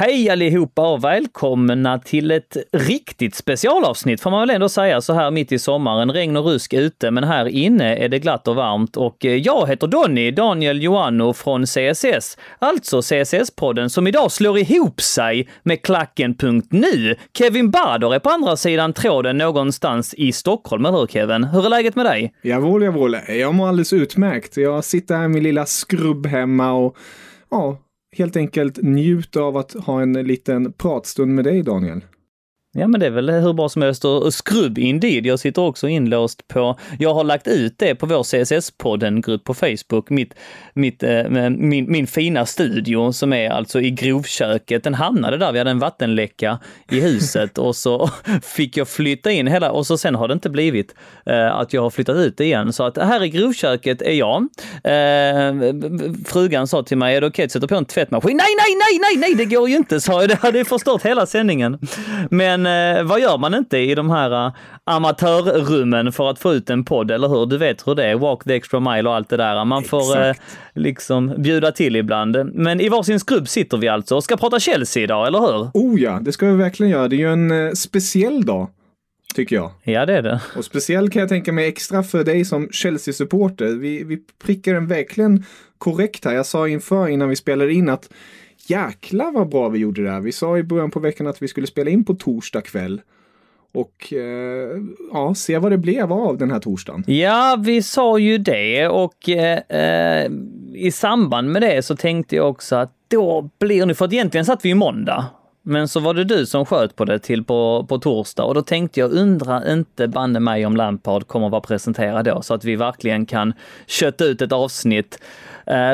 Hej allihopa och välkomna till ett riktigt specialavsnitt får man väl ändå säga så här mitt i sommaren. Regn och rusk ute, men här inne är det glatt och varmt och eh, jag heter Donny, Daniel Joanno från CSS, alltså CSS-podden som idag slår ihop sig med Klacken.nu. Kevin Bader är på andra sidan tråden någonstans i Stockholm, eller hur Kevin? Hur är läget med dig? Jawohl, jawohl. Jag mår alldeles utmärkt. Jag sitter här i min lilla skrubb hemma och ja, helt enkelt njuta av att ha en liten pratstund med dig, Daniel. Ja, men det är väl hur bra som helst och skrubb indeed. Jag sitter också inlåst på, jag har lagt ut det på vår CSS-podden-grupp på Facebook, mitt, mitt, äh, min, min fina studio som är alltså i grovköket. Den hamnade där, vi hade en vattenläcka i huset och så fick jag flytta in hela, och så sen har det inte blivit äh, att jag har flyttat ut igen. Så att här i grovköket är jag. Äh, frugan sa till mig, är det okej att sätta på en tvättmaskin? Nej, nej, nej, nej, nej, det går ju inte, sa jag. Det hade förstört hela sändningen. Men eh, vad gör man inte i de här uh, amatörrummen för att få ut en podd, eller hur? Du vet hur det är, walk the extra mile och allt det där. Man får eh, liksom bjuda till ibland. Men i varsin skrubb sitter vi alltså och ska prata Chelsea idag, eller hur? Oh ja, det ska vi verkligen göra. Det är ju en eh, speciell dag tycker jag. Ja, det är det. Och speciellt kan jag tänka mig extra för dig som Chelsea-supporter. Vi, vi prickar den verkligen korrekt här. Jag sa inför innan vi spelade in att jäklar vad bra vi gjorde det här. Vi sa i början på veckan att vi skulle spela in på torsdag kväll. Och eh, ja, se vad det blev av den här torsdagen. Ja, vi sa ju det och eh, eh, i samband med det så tänkte jag också att då blir nu, för att egentligen satt vi i måndag men så var det du som sköt på det till på, på torsdag och då tänkte jag undra inte banne mig om Lampard kommer att vara presenterad då så att vi verkligen kan kötta ut ett avsnitt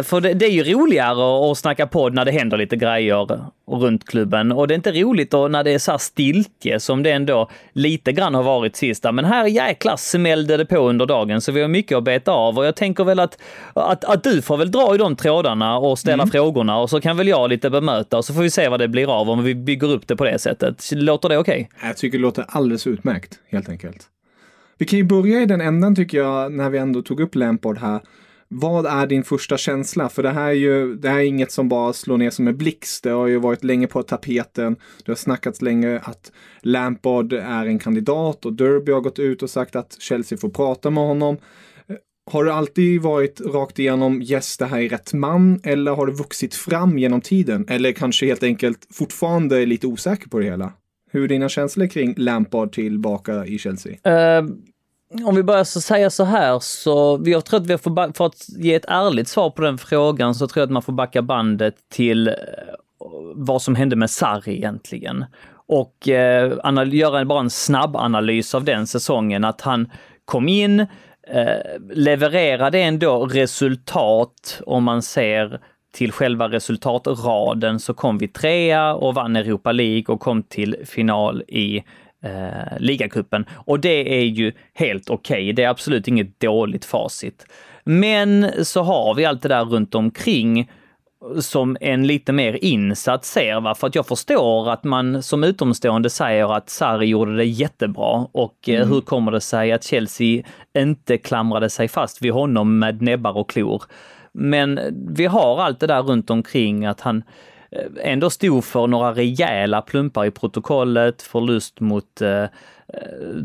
för det, det, är ju roligare att snacka podd när det händer lite grejer runt klubben och det är inte roligt då när det är så här stiltje som det ändå lite grann har varit sista. Men här jäklar smällde det på under dagen så vi har mycket att beta av och jag tänker väl att, att, att du får väl dra i de trådarna och ställa mm. frågorna och så kan väl jag lite bemöta och så får vi se vad det blir av om vi bygger upp det på det sättet. Låter det okej? Okay? Jag tycker det låter alldeles utmärkt helt enkelt. Vi kan ju börja i den ändan tycker jag när vi ändå tog upp Lampard här vad är din första känsla? För det här är ju det här är inget som bara slår ner som en blixt. Det har ju varit länge på tapeten. Det har snackats länge att Lampard är en kandidat och Derby har gått ut och sagt att Chelsea får prata med honom. Eh, har du alltid varit rakt igenom yes, det här är rätt man eller har det vuxit fram genom tiden? Eller kanske helt enkelt fortfarande är lite osäker på det hela? Hur är dina känslor kring Lampard tillbaka i Chelsea? Uh om vi börjar så säga så här så, jag tror att vi får, för att ge ett ärligt svar på den frågan så tror jag att man får backa bandet till eh, vad som hände med Sarri egentligen. Och eh, göra bara en snabb analys av den säsongen, att han kom in, eh, levererade ändå resultat om man ser till själva resultatraden så kom vi trea och vann Europa League och kom till final i eh, ligacupen. Och det är ju helt okej. Okay. Det är absolut inget dåligt facit. Men så har vi allt det där runt omkring som en lite mer insatt ser. Va? För att jag förstår att man som utomstående säger att Sarri gjorde det jättebra och eh, mm. hur kommer det sig att Chelsea inte klamrade sig fast vid honom med näbbar och klor. Men vi har allt det där runt omkring att han Eh, ändå stod för några rejäla plumpar i protokollet, förlust mot eh, eh,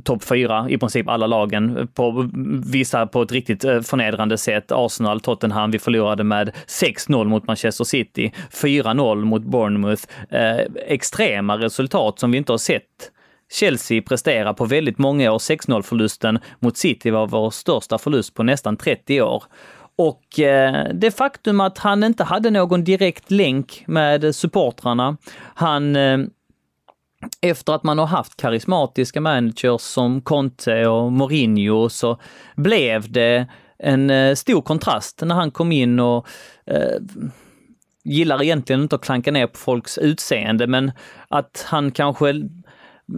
topp fyra, i princip alla lagen, på vissa på ett riktigt eh, förnedrande sätt. Arsenal, Tottenham, vi förlorade med 6-0 mot Manchester City, 4-0 mot Bournemouth. Eh, extrema resultat som vi inte har sett Chelsea prestera på väldigt många år. 6-0 förlusten mot City var vår största förlust på nästan 30 år. Och eh, det faktum att han inte hade någon direkt länk med supportrarna. Han eh, efter att man har haft karismatiska managers som Conte och Mourinho så blev det en eh, stor kontrast när han kom in och eh, gillar egentligen inte att klanka ner på folks utseende, men att han kanske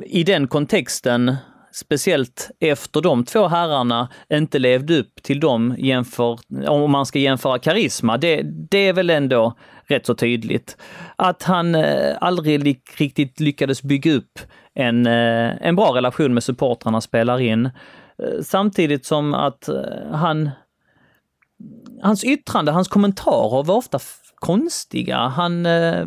i den kontexten speciellt efter de två herrarna, inte levde upp till dem jämför, om man ska jämföra karisma, det, det är väl ändå rätt så tydligt. Att han eh, aldrig riktigt lyckades bygga upp en, eh, en bra relation med supportrarna spelar in. Eh, samtidigt som att eh, han hans yttrande, hans kommentarer var ofta konstiga. Han eh,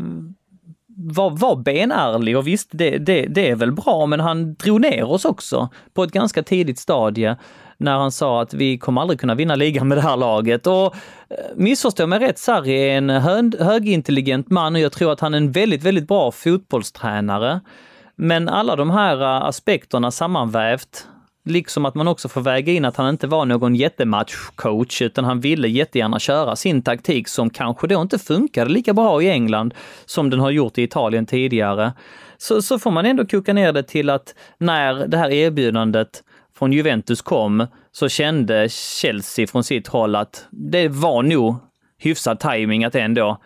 var, var benärlig och visst, det, det, det är väl bra, men han drog ner oss också på ett ganska tidigt stadie när han sa att vi kommer aldrig kunna vinna ligan med det här laget. Och eh, missförstå mig rätt, Sarri är en högintelligent man och jag tror att han är en väldigt, väldigt bra fotbollstränare. Men alla de här eh, aspekterna sammanvävt, liksom att man också får väga in att han inte var någon jättematchcoach, utan han ville jättegärna köra sin taktik som kanske då inte funkade lika bra i England som den har gjort i Italien tidigare. Så, så får man ändå koka ner det till att när det här erbjudandet från Juventus kom så kände Chelsea från sitt håll att det var nog hyfsad timing att ändå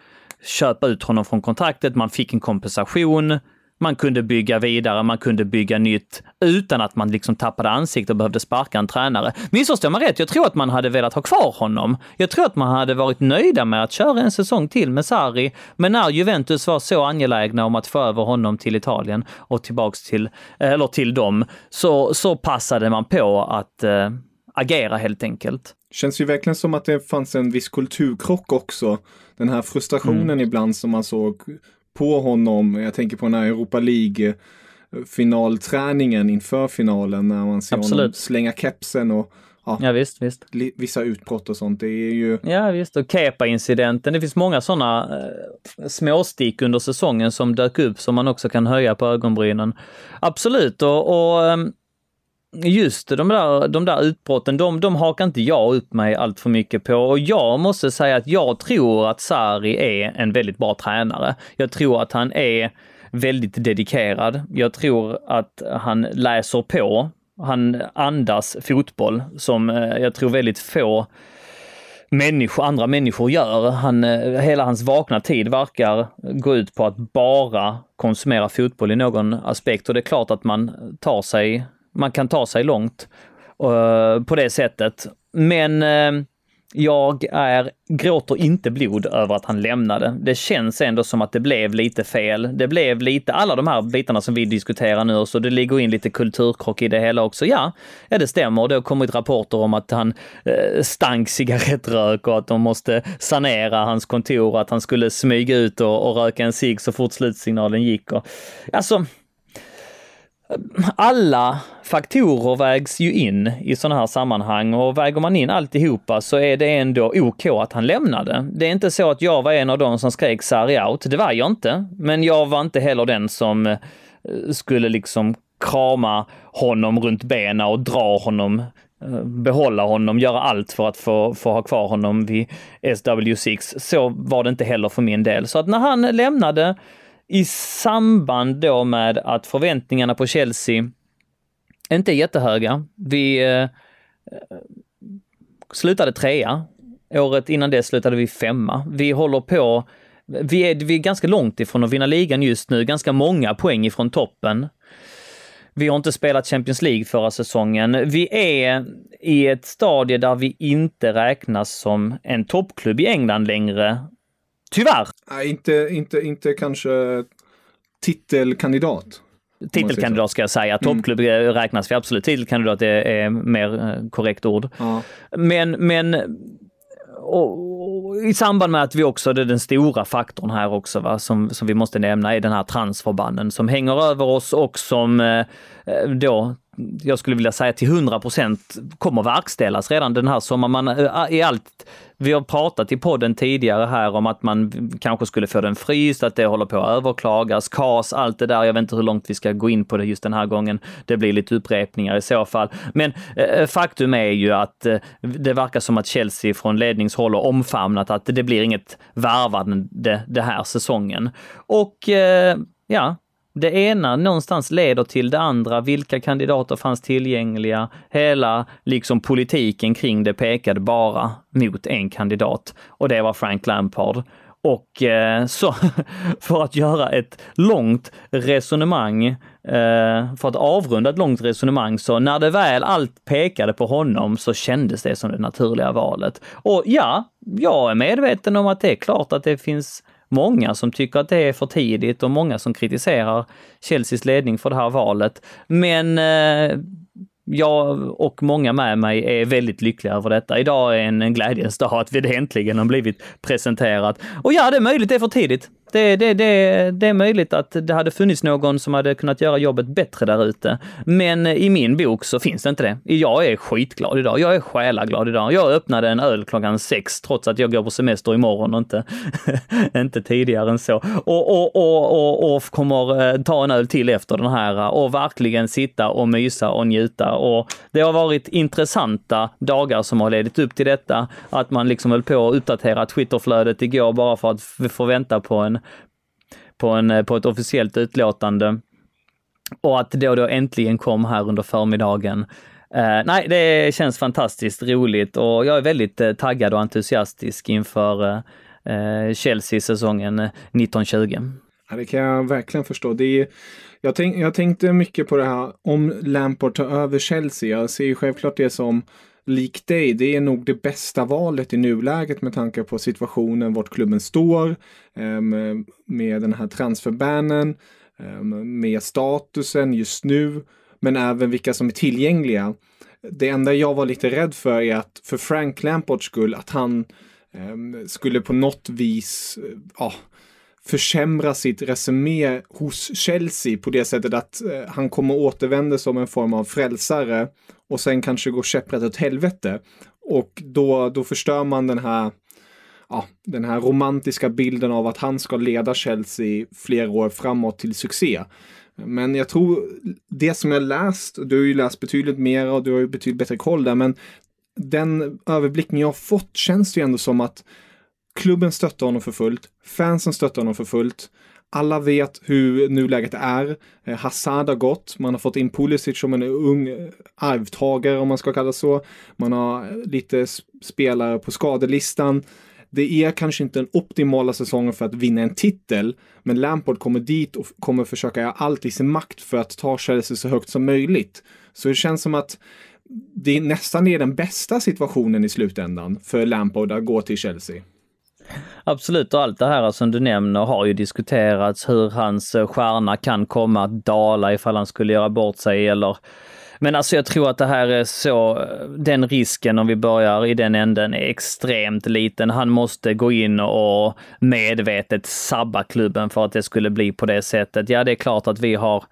köpa ut honom från kontraktet. Man fick en kompensation man kunde bygga vidare, man kunde bygga nytt utan att man liksom tappade ansikte och behövde sparka en tränare. Missförstå mig rätt, jag tror att man hade velat ha kvar honom. Jag tror att man hade varit nöjda med att köra en säsong till med Sarri, men när Juventus var så angelägna om att få över honom till Italien och tillbaks till, eller till dem, så, så passade man på att äh, agera helt enkelt. Känns ju verkligen som att det fanns en viss kulturkrock också. Den här frustrationen mm. ibland som man såg på honom. Jag tänker på den här Europa League finalträningen inför finalen när man ser Absolut. honom slänga kepsen och ja, ja visst, visst. vissa utbrott och sånt. Det är ju... Ja visst, och Kepa-incidenten. Det finns många sådana eh, småstick under säsongen som dök upp som man också kan höja på ögonbrynen. Absolut, och, och ehm, just de där, de där utbrotten, de, de hakar inte jag upp mig allt för mycket på. Och jag måste säga att jag tror att Sari är en väldigt bra tränare. Jag tror att han är väldigt dedikerad. Jag tror att han läser på. Han andas fotboll som eh, jag tror väldigt få människor, andra människor gör. Han, eh, hela hans vakna tid verkar gå ut på att bara konsumera fotboll i någon aspekt och det är klart att man tar sig man kan ta sig långt uh, på det sättet. Men uh, jag är, gråter inte blod över att han lämnade. Det känns ändå som att det blev lite fel. Det blev lite, alla de här bitarna som vi diskuterar nu, så det ligger in lite kulturkrock i det hela också. Ja, ja det stämmer. Det har kommit rapporter om att han eh, stank cigarettrök och att de måste sanera hans kontor att han skulle smyga ut och, och röka en cigg så fort slutsignalen gick. Och, alltså, alla faktorer vägs ju in i sådana här sammanhang och väger man in alltihopa så är det ändå OK att han lämnade. Det är inte så att jag var en av dem som skrek Sarri out, det var jag inte. Men jag var inte heller den som eh, skulle liksom krama honom runt benen och dra honom eh, behålla honom, göra allt för att få, få ha kvar honom vid SW6. Så var det inte heller för min del. Så att när han lämnade i samband då med att förväntningarna på Chelsea inte är jättehöga. Vi eh, eh slutade trea. Året innan det slutade vi femma. Vi håller på, vi är, vi är ganska långt ifrån att vinna ligan just nu, ganska många poäng ifrån toppen. Vi har inte spelat Champions League förra säsongen. Vi är i ett stadie där vi inte räknas som en toppklubb i England längre Tyvärr. Nej, inte, inte, inte kanske titelkandidat. Titelkandidat ska jag säga. Mm. Toppklubb mm. räknas vi absolut. Titelkandidat är, är mer eh, korrekt ord. Ja. Men, men och, och, i samband med att vi också, det är den stora faktorn här också, va, som, som vi måste nämna, är den här transförbanden som hänger över oss och som eh då jag skulle vilja säga till 100 % kommer verkställas redan den här sommaren. Man, eh, i allt vi har pratat i podden tidigare här om att man kanske skulle få den fryst, att det håller på att överklagas, KAS, allt det där. Jag vet inte hur långt vi ska gå in på det just den här gången. Det blir lite upprepningar i så fall. Men eh, eh faktum är ju att eh, det verkar som att Chelsea från ledningshåll har omfamnat att det blir inget värvande det här säsongen. Och eh, ja, det ena någonstans leder till det andra. Vilka kandidater fanns tillgängliga? Hela liksom politiken kring det pekade bara mot en kandidat och det var Frank Lampard. Och eh, så för att göra ett långt resonemang, eh, för att avrunda ett långt resonemang, så när det väl allt pekade på honom så kändes det som det naturliga valet. Och ja, jag är medveten om att det är klart att det finns många som tycker att det är för tidigt och många som kritiserar Chelseas ledning för det här valet. Men eh, jag och många med mig är väldigt lyckliga över detta. Idag är en glädjens dag att vi äntligen har blivit presenterat. Och ja, det är möjligt det är för tidigt det, det, det, det är möjligt att det hade funnits någon som hade kunnat göra jobbet bättre där ute. Men i min bok så finns det inte det. Jag är skitglad idag. Jag är själaglad idag. Jag öppnade en öl klockan sex trots att jag går på semester imorgon och inte, inte tidigare än så. Och, och, och, och, och kommer eh, ta en öl till efter den här och verkligen sitta och mysa och njuta. Och det har varit intressanta dagar som har ledit upp till detta. Att man liksom höll på att uppdatera Twitterflödet igår bara för att få vänta på en på, en, eh, på ett officiellt utlåtande. Och att det då, då äntligen kom här under förmiddagen. Uh, nej, det känns fantastiskt roligt och jag är väldigt uh, taggad och entusiastisk inför uh, Chelsea-säsongen 1920. Ja, det kan jag verkligen förstå. Det är, jag, tänk, jag tänkte mycket på det här om Lampard tar över Chelsea. Jag ser ju självklart det som lik dig, det är nog det bästa valet i nuläget med tanke på situationen vart klubben står. Ehm, med den här transferbanen, ehm, med statusen just nu, men även vilka som är tillgängliga. Det enda jag var lite rädd för är att för Frank Lampards skull, att han ehm, skulle på något vis, ja, försämra sitt resumé hos Chelsea på det sättet att eh, han kommer återvända som en form av frälsare och sen kanske går käpprätt åt helvete. Och då, då förstör man den här, ja, den här romantiska bilden av att han ska leda Chelsea flera år framåt till succé. Men jag tror det som jag läst, du har ju läst betydligt mer och du har ju betydligt bättre koll där, men den överblicken jag har fått känns det ju ändå som att klubben stöttar honom för fullt, fansen stöttar honom för fullt. Alla vet hur nuläget är. Eh, Hazard har gått. Man har fått in Pulisic som en ung arvtagare om man ska kalla det så. Man har lite spelare på skadelistan. Det är kanske inte den optimala säsongen för att vinna en titel, men Lampard kommer dit och kommer försöka göra allt i sin makt för att ta Chelsea så högt som möjligt. Så det känns som att det nästan är den bästa situationen i slutändan för Lampard att gå till Chelsea. Absolut, och allt det här som du nämner har ju diskuterats hur hans eh, stjärna kan komma att dala ifall han skulle göra bort sig eller men alltså jag tror att det här är så, eh, den risken om vi börjar i den änden är extremt liten. Han måste gå in och medvetet sabba klubben för att det skulle bli på det sättet. Ja, det är klart att vi har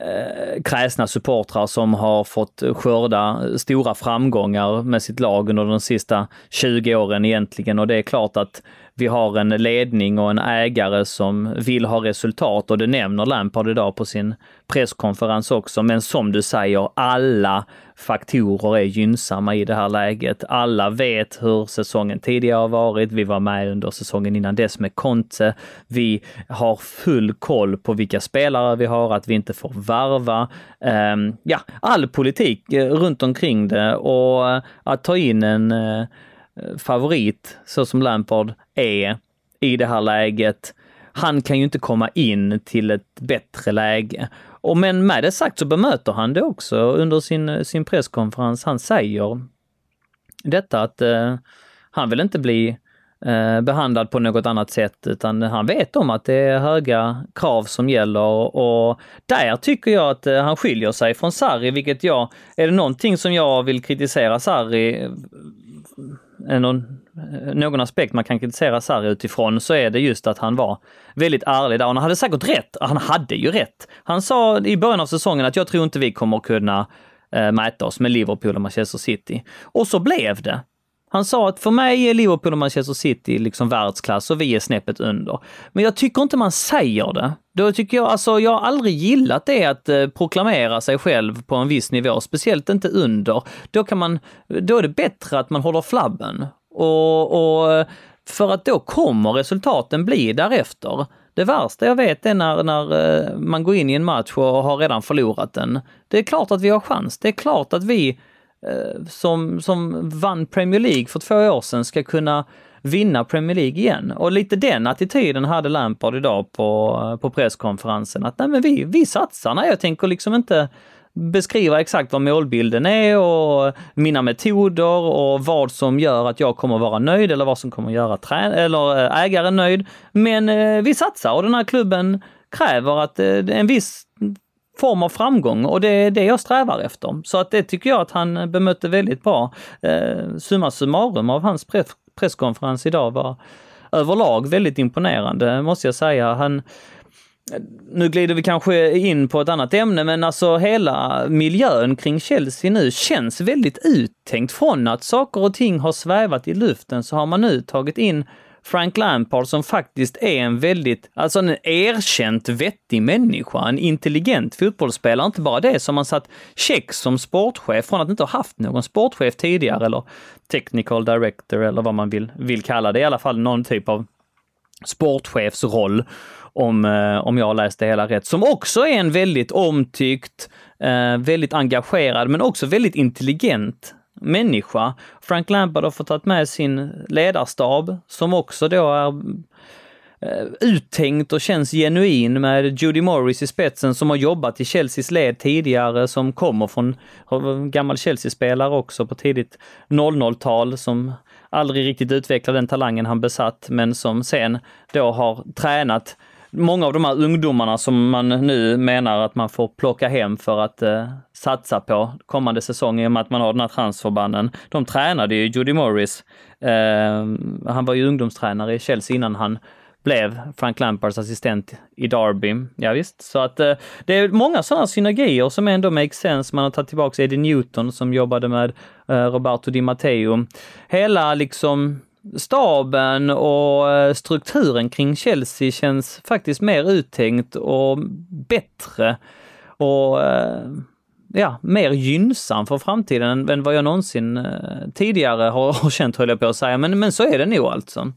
eh, kräsna supportrar som har fått skörda stora framgångar med sitt lag under de sista 20 åren egentligen. Och det är klart att vi har en ledning och en ägare som vill ha resultat och det nämner Lampard idag på sin presskonferens också. Men som du säger, alla faktorer är gynnsamma i det här läget. Alla vet hur säsongen tidigare har varit. Vi var med under säsongen innan dess med Conte. Vi har full koll på vilka spelare vi har, att vi inte får varva. Um, ja, all politik eh, runt omkring det och eh, att ta in en uh, Eh, favorit så som Lampard är i det här läget. Han kan ju inte komma in till ett bättre läge. Och men med det sagt så bemöter han det också under sin, eh, sin presskonferens. Han säger detta att eh, han vill inte bli eh, behandlad på något annat sätt utan han vet om att det är höga krav som gäller och där tycker jag att eh, han skiljer sig från Sarri, vilket jag, är det någonting som jag vill kritisera Sarri Eh, någon, eh, någon aspekt man kan kritisera Sarri utifrån så är det just att han var väldigt ärlig där. Och han hade säkert rätt. Han hade ju rätt. Han sa i början av säsongen att jag tror inte vi kommer kunna eh, mäta oss med Liverpool och Manchester City. Och så blev det. Han sa att för mig är Liverpool och Manchester City liksom världsklass och vi är snäppet under. Men jag tycker inte man säger det. Då tycker jag, alltså jag har aldrig gillat det att eh, proklamera sig själv på en viss nivå, speciellt inte under. Då kan man, då är det bättre att man håller flabben. Och, och för att då kommer resultaten bli därefter. Det värsta jag vet är när, när eh, man går in i en match och har redan förlorat den. Det är klart att vi har chans. Det är klart att vi Eh, som, som vann Premier League för två år sedan ska kunna vinna Premier League igen. Och lite den attityden hade Lampard idag på, på presskonferensen. Att nej men vi, vi satsar. Nej, jag tänker liksom inte beskriva exakt vad målbilden är och mina metoder och vad som gör att jag kommer vara nöjd eller vad som kommer göra trä eller eh, ägaren nöjd. Men eh, vi satsar och den här klubben kräver att eh, en viss form av framgång och det är det jag strävar efter. Så att det tycker jag att han bemötte väldigt bra. Eh, summa summarum av hans press presskonferens idag var överlag väldigt imponerande, måste jag säga. Han, nu glider vi kanske in på ett annat ämne, men alltså hela miljön kring Chelsea nu känns väldigt uttänkt. Från att saker och ting har svävat i luften så har man nu tagit in Frank Lampard som faktiskt är en väldigt, alltså en erkänt vettig människa, en intelligent fotbollsspelare. Inte bara det, som man satt check som sportchef från att inte ha haft någon sportchef tidigare eller technical director eller vad man vill, vill kalla det. I alla fall någon typ av sportchefsroll om, eh, om jag har läst det hela rätt, som också är en väldigt omtyckt, eh, väldigt engagerad, men också väldigt intelligent människa. Frank Lampard har fått ta med sin ledarstab som också då är eh, uttänkt och känns genuin med Judy Morris i spetsen som har jobbat i Chelseas led tidigare, som kommer från gammal Chelsea-spelare också på tidigt 00-tal som aldrig riktigt utvecklade den talangen han besatt, men som sen då har tränat många av de här ungdomarna som man nu menar att man får plocka hem för att eh, satsa på kommande säsong i och med att man har den här transferbanden, De tränade ju Judy Morris. Eh, han var ju ungdomstränare i Chelsea innan han blev Frank Lampards assistent i Derby. Ja, visst. så att eh, det är många sådana synergier som ändå makes sense. Man har tagit tillbaka Eddie Newton som jobbade med eh, Roberto Di Matteo. Hela liksom staben och eh, strukturen kring Chelsea känns faktiskt mer uttänkt och bättre och eh, ja, mer gynnsam för framtiden än vad jag någonsin eh, tidigare har, känt, höll jag på att säga. Men, men så är det nog alltså.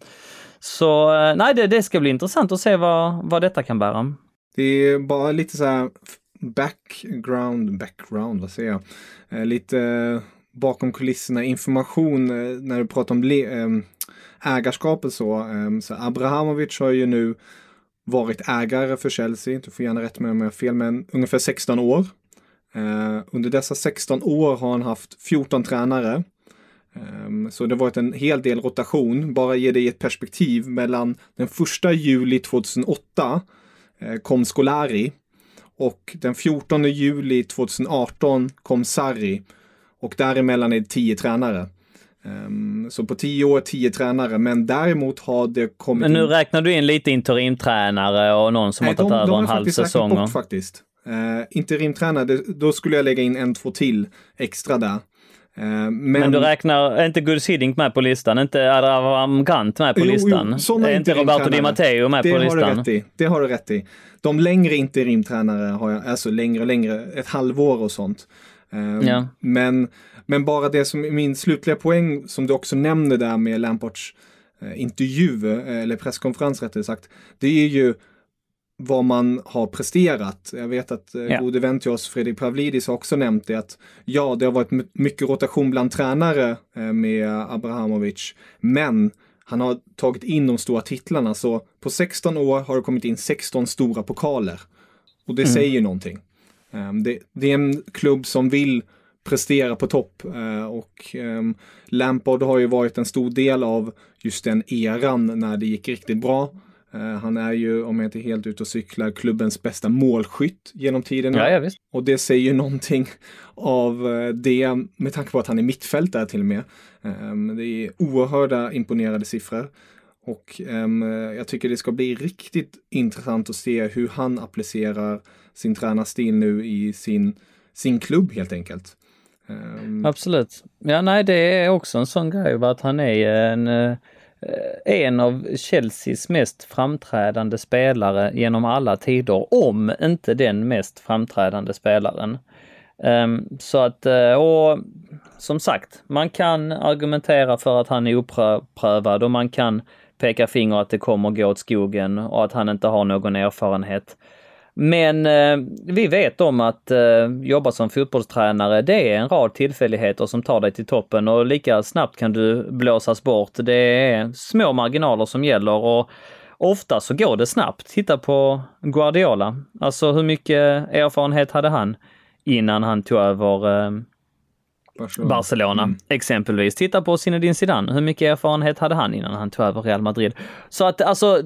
Så nej, det, det ska bli intressant att se vad, vad detta kan bära. Det är bara lite så här background, background, vad säger jag? Lite bakom kulisserna information när du pratar om ägarskapet så. Ehm, så Abrahamovic har ju nu varit ägare för Chelsea, du får gärna rätta mig om jag har fel, men ungefär 16 år. Eh, under dessa 16 år har han haft 14 tränare. Ehm, så det har varit en hel del rotation. Bara ge dig ett perspektiv. Mellan den första juli 2008 eh, kom Scolari och den 14 juli 2018 kom Sarri. Och däremellan är det 10 tränare. Um, så på tio år, tio tränare, men däremot har det kommit... Men nu in... räknar du in lite interimtränare och någon som Nej, har tagit de, över de en halv säsong? Bort, faktiskt. Uh, interimtränare, det, då skulle jag lägga in en, två till extra där. Uh, men... men... du räknar, är inte Gus Hiddink med på listan? Inte Adravam Grant med på jo, listan? Jo, är inte Roberto Di Matteo med det på listan? Har du rätt i. Det har du rätt i. De längre interimtränare har jag, alltså längre och längre, ett halvår och sånt. Um, ja. Men men bara det som min slutliga poäng som du också nämner där med Lamparts eh, intervju, eh, eller presskonferens rättare sagt, det är ju vad man har presterat. Jag vet att eh, ja. gode vän till oss, Fredrik Pavlidis, har också nämnt det att ja, det har varit mycket rotation bland tränare eh, med Abrahamovic, men han har tagit in de stora titlarna, så på 16 år har det kommit in 16 stora pokaler. Och det mm. säger någonting. Um, det, det, är en klubb som vill prestera på topp. Eh, och ehm, Lampard har ju varit en stor del av just den eran när det gick riktigt bra. Eh, han är ju, om jag inte är helt ute och cyklar, klubbens bästa målskytt genom tiderna. Ja. Och det säger ju någonting av eh, det, med tanke på att han är mittfältare till och med. Ehm, det är oerhörda imponerade siffror. Och jag tycker det ska bli riktigt intressant att se hur han applicerar sin tränarstil nu i sin, sin klubb helt enkelt. Um... Absolut. Ja, nej, det är också en sån grej, att han är en, eh, eh, en av Chelseas mest framträdande spelare genom alla tider, om inte den mest framträdande spelaren. Um, så att, eh, och som sagt, man kan argumentera för att han är oprövad och man kan peka finger att det kommer gå åt skogen och att han inte har någon erfarenhet. Men eh, vi vet om att eh, jobba som fotbollstränare, det är en rad tillfälligheter som tar dig till toppen och lika snabbt kan du blåsas bort. Det är små marginaler som gäller och ofta så går det snabbt. Titta på Guardiola. Alltså hur mycket erfarenhet hade han innan han tog över eh, Barcelona, Barcelona mm. exempelvis. Titta på Zinedine Zidane. Hur mycket erfarenhet hade han innan han tog över Real Madrid? Så att alltså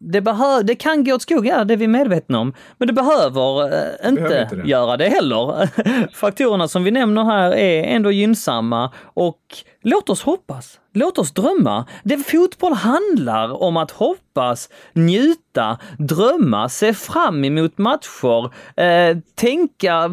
det, behö- det kan gå åt skogen, det är vi medvetna om. Men det behöver eh, inte, Behöver inte det. göra det heller. Faktorerna som vi nämner här är ändå gynnsamma och låt oss hoppas. Låt oss drömma. Det fotboll handlar om att hoppas, njuta, drömma, se fram emot matcher, eh, tänka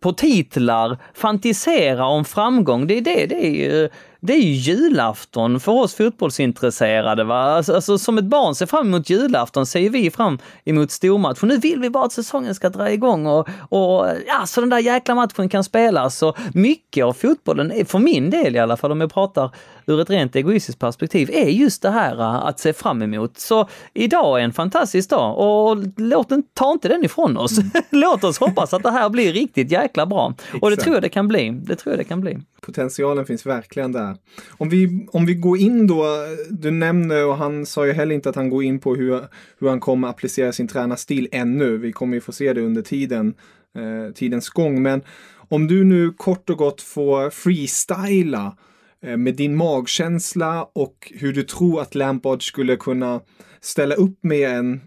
på titlar, fantisera om framgång. Det är det, det är ju det är ju julafton för oss fotbollsintresserade. Va? Alltså, alltså, som ett barn ser fram emot julafton ser vi fram emot stormatch. Nu vill vi bara att säsongen ska dra igång och, och ja, så den där jäkla matchen kan spelas. Så mycket av fotbollen, är, för min del i alla fall, om jag pratar ur ett rent egoistiskt perspektiv, är just det här äh, att se fram emot. Så idag är en fantastisk dag och låt den, ta inte den ifrån oss. låt oss hoppas att det här blir riktigt jäkla bra. Och det tror jag det kan bli. Det tror jag det kan bli. Potentialen finns verkligen där. Om vi, om vi går in då, du nämner och han sa ju heller inte att han går in på hur, hur han kommer applicera sin tränarstil ännu. Vi kommer ju få se det under tiden, eh, tidens gång. Men om du nu kort och gott får freestyla Eh, med din magkänsla och hur du tror att Lampard skulle kunna ställa upp med en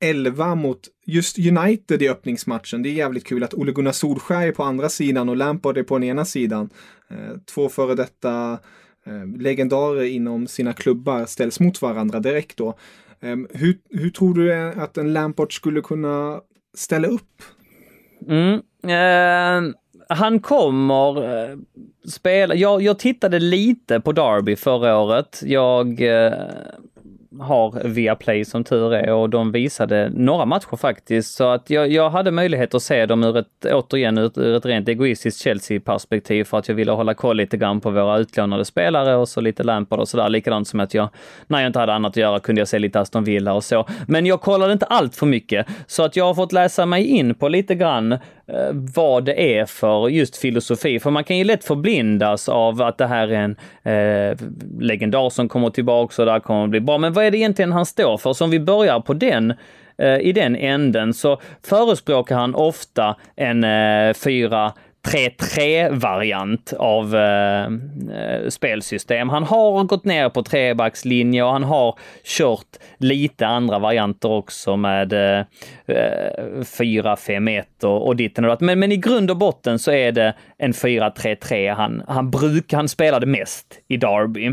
11 mot just United i öppningsmatchen. Det är jävligt kul att Ole Gunnar Solskjaer är på andra sidan och Lampard är på den ena sidan. Eh, två före detta eh, legendarer inom sina klubbar ställs mot varandra direkt då. Ehm, hur, hur tror du att en Lampard skulle kunna ställa upp? Mm. Eh, han kommer eh, spela, jag, jag tittade lite på Derby förra året. Jag eh, har Viaplay som tur är och de visade några matcher faktiskt. Så att jag, jag hade möjlighet att se dem ur ett, återigen ur, ur ett rent egoistiskt Chelsea-perspektiv för att jag ville hålla koll lite grann på våra utlånade spelare och så lite Lampard och sådär. Likadant som att jag, när jag inte hade annat att göra, kunde jag se lite Aston Villa och så. Men jag kollade inte allt för mycket, så att jag har fått läsa mig in på lite grann eh, Eh, vad det är för just filosofi. För man kan ju lätt förblindas av att det här är en eh, legendar som kommer tillbaka och det här kommer att bli bra. Men vad är det egentligen han står för? Så om vi börjar på den eh, i den änden så förespråkar han ofta en eh, fyra 3-3-variant av eh, eh, spelsystem. Han har gått ner på trebackslinje och han har kört lite andra varianter också med eh, eh 4-5-1 och, och ditten och datten. Men, men i grund och botten så är det en 4-3-3 han, han brukar, han spelade mest i Derby.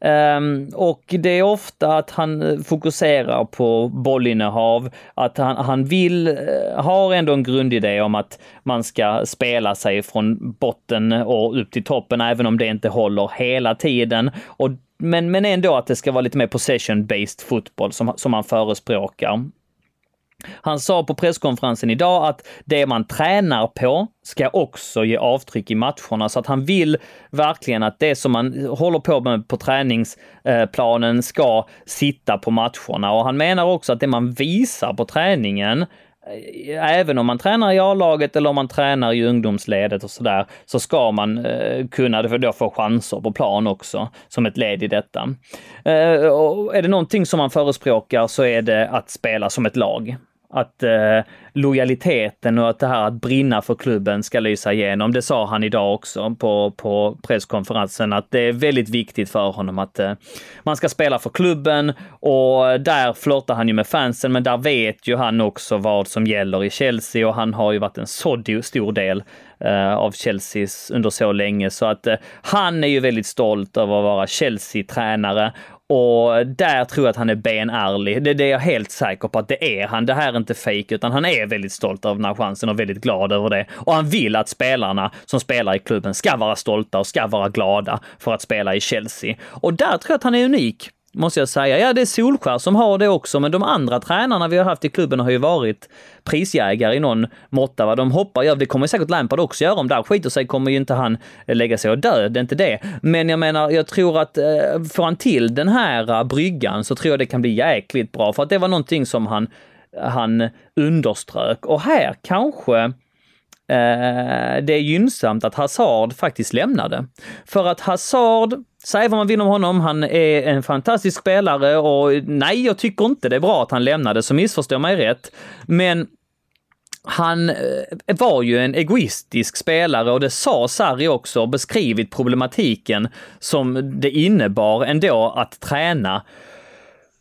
Um, och det är ofta att han eh, fokuserar på bollinnehav, att han, han vill, eh, har ändå en grundidé om att man ska spela sig från botten och upp till toppen, även om det inte håller hela tiden. Och, men, men ändå att det ska vara lite mer possession-based fotboll som, som han förespråkar. Han sa på presskonferensen idag att det man tränar på ska också ge avtryck i matcherna, så att han vill verkligen att det som man håller på med på träningsplanen ska sitta på matcherna. Och han menar också att det man visar på träningen Eh, även om man tränar i A-laget eller om man tränar i ungdomsledet och sådär, så ska man eh, kunna då få chanser på plan också som ett led i detta. Eh, och är det någonting som man förespråkar så är det att spela som ett lag. Att eh, lojaliteten och att det här att brinna för klubben ska lysa igenom. Det sa han idag också på, på presskonferensen, att det är väldigt viktigt för honom att eh, man ska spela för klubben. Och där flörtar han ju med fansen, men där vet ju han också vad som gäller i Chelsea. Och han har ju varit en så stor del eh, av Chelseas under så länge. Så att eh, han är ju väldigt stolt över att vara Chelsea-tränare och där tror jag att han är benärlig. Det, det är jag helt säker på att det är han. Det här är inte fejk, utan han är väldigt stolt över den här chansen och väldigt glad över det. Och han vill att spelarna som spelar i klubben ska vara stolta och ska vara glada för att spela i Chelsea. Och där tror jag att han är unik måste jag säga. Ja, det är Solskär som har det också, men de andra tränarna vi har haft i klubben har ju varit prisjägare i någon måtta. Va? De hoppar, ja det kommer säkert Lampard också göra. Om där skiter sig kommer ju inte han lägga sig och dö, det är inte det. Men jag menar, jag tror att eh, får han till den här uh, bryggan så tror jag det kan bli jäkligt bra. För att det var någonting som han, han underströk. Och här kanske Eh, det är gynnsamt att Hazard faktiskt lämnade. För att Hazard, säg vad man vill om honom, han är en fantastisk spelare och nej, jag tycker inte det är bra att han lämnade, så missförstå mig rätt. Men han eh, var ju en egoistisk spelare och det sa Sarri också, beskrivit problematiken som det innebar ändå att träna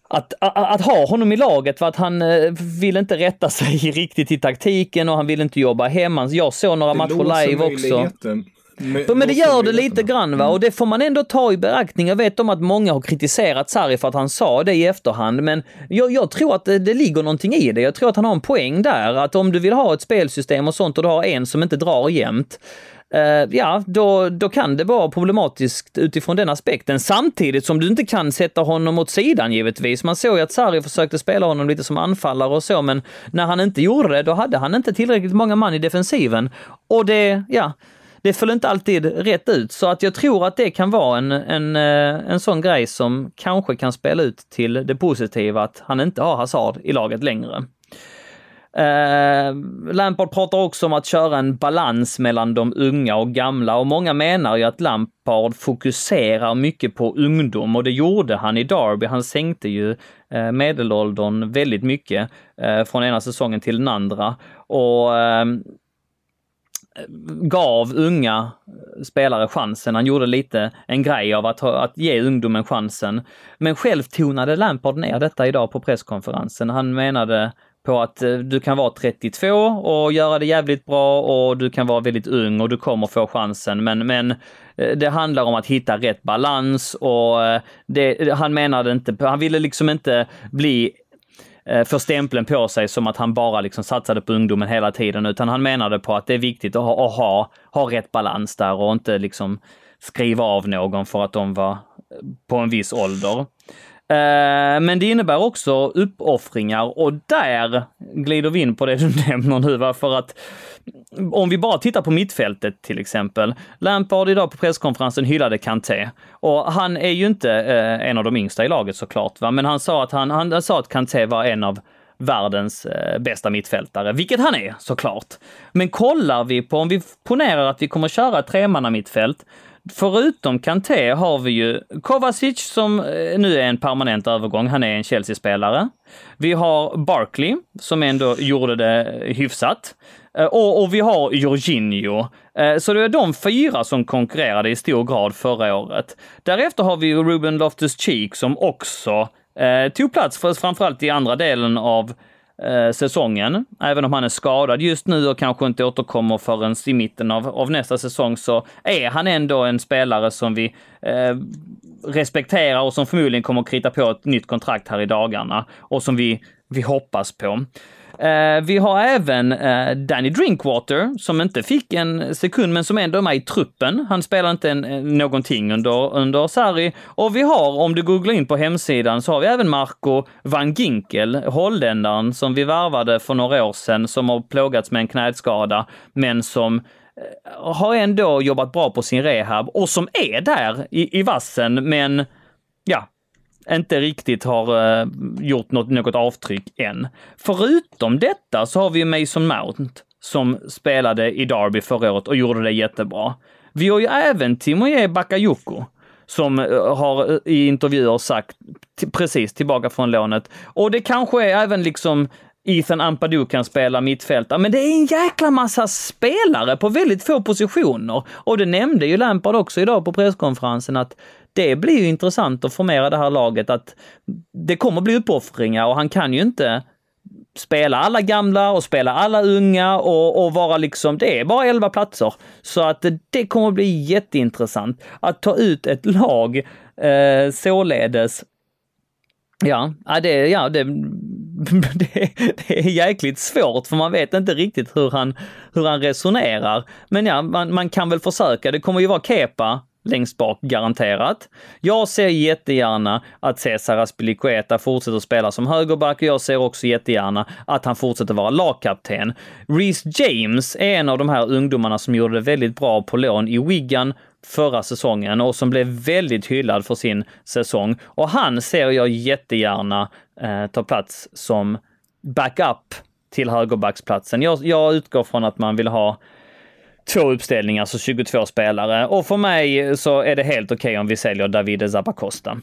att, att, att, ha honom i laget för att han eh, vill inte rätta sig riktigt i taktiken och han vill inte jobba hemma. Jag såg några det matcher live också. Men, men det gör det lite grann va, och det får man ändå ta i beaktning. Jag vet om att många har kritiserat Sarri för att han sa det i efterhand, men jag, jag tror att det, det, ligger någonting i det. Jag tror att han har en poäng där, att om du vill ha ett spelsystem och sånt och du har en som inte drar jämnt, Uh, ja, då, då kan det vara problematiskt utifrån den aspekten. Samtidigt som du inte kan sätta honom åt sidan givetvis. Man såg ju att Sarri försökte spela honom lite som anfallare och så, men när han inte gjorde det, då hade han inte tillräckligt många man i defensiven. Och det, ja, det föll inte alltid rätt ut. Så att jag tror att det kan vara en, en, eh, en sån grej som kanske kan spela ut till det positiva att han inte har Hazard i laget längre. Uh, Lampard pratar också om att köra en balans mellan de unga och gamla och många menar ju att Lampard fokuserar mycket på ungdom och det gjorde han i Derby. Han sänkte ju eh, medelåldern väldigt mycket uh, från ena säsongen till den andra och gav unga spelare chansen. Han gjorde lite en grej av att, att ge ungdomen chansen. Men själv tonade Lampard ner detta idag på presskonferensen. Han menade på att eh, du kan vara 32 och göra det jävligt bra och du kan vara väldigt ung och du kommer få chansen. Men, men eh, det handlar om att hitta rätt balans och eh, det, han menade inte, han ville liksom inte bli Eh, för stämpeln på sig som att han bara liksom satsade på ungdomen hela tiden, utan han menade på att det är viktigt att ha, att ha, ha rätt balans där och inte liksom skriva av någon för att de var på en viss ålder. Eh, men det innebär också uppoffringar och där glider vi in på det du nämner nu, va? för att om vi bara tittar på mittfältet till exempel. Lampard idag på presskonferensen hyllade Kanté och han är ju inte eh, en av de yngsta i laget såklart, va? men han sa att han, han sa att Kanté var en av världens eh, bästa mittfältare, vilket han är såklart. Men kollar vi på, om vi ponerar att vi kommer köra tremanna mittfält, Förutom Kanté har vi ju Kovacic som eh, nu är en permanent övergång. Han är en Chelsea-spelare. Vi har Barkley som ändå gjorde det hyfsat. Eh, och, och vi har Jorginho. Eh, så det är de fyra som konkurrerade i stor grad förra året. Därefter har vi Ruben Loftus-Cheek som också eh, tog plats, för, framförallt i andra delen av eh, säsongen. Även om han är skadad just nu och kanske inte återkommer förrän i mitten av, av nästa säsong så är han ändå en spelare som vi eh, respekterar och som förmodligen kommer att krita på ett nytt kontrakt här i dagarna och som vi, vi hoppas på. Eh, vi har även eh, Danny Drinkwater som inte fick en sekund men som ändå är med i truppen. Han spelar inte en, eh, någonting under, under Sarri. Och vi har, om du googlar in på hemsidan, så har vi även Marco van Ginkel, holländaren som vi värvade för några år sedan, som har plågats med en knäskada, men som eh, har ändå jobbat bra på sin rehab och som är där i, i vassen, men ja, inte riktigt har uh, gjort något, något avtryck än. Förutom detta så har vi Mason Mount som spelade i Derby förra året och gjorde det jättebra. Vi har ju även Timoje Bakayoko som eh, har eh, i intervjuer sagt precis tillbaka från lånet. Och det kanske är även liksom Ethan Ampadu kan spela mittfältare, men det är en jäkla massa spelare på väldigt få positioner. Och det nämnde ju Lampard också idag på presskonferensen att det blir ju intressant att formera det här laget att det kommer bli uppoffringar och han kan ju inte spela alla gamla och spela alla unga och, och vara liksom, det är bara 11 platser. Så att det kommer bli jätteintressant att ta ut ett lag eh, således Ja, det, ja det, det, det, är jäkligt svårt för man vet inte riktigt hur han, hur han resonerar. Men ja, man, man kan väl försöka. Det kommer ju vara Kepa längst bak, garanterat. Jag ser jättegärna att Cesar Aspilicueta fortsätter spela som högerback och jag ser också jättegärna att han fortsätter vara lagkapten. Reece James är en av de här ungdomarna som gjorde det väldigt bra på lån i Wigan förra säsongen och som blev väldigt hyllad för sin säsong. Och han ser jag jättegärna eh, ta plats som backup till högerbacksplatsen. Jag, jag utgår från att man vill ha två uppställningar, alltså så 22 spelare. Och för mig så är det helt okej okay om vi säljer Davide Zappacosta.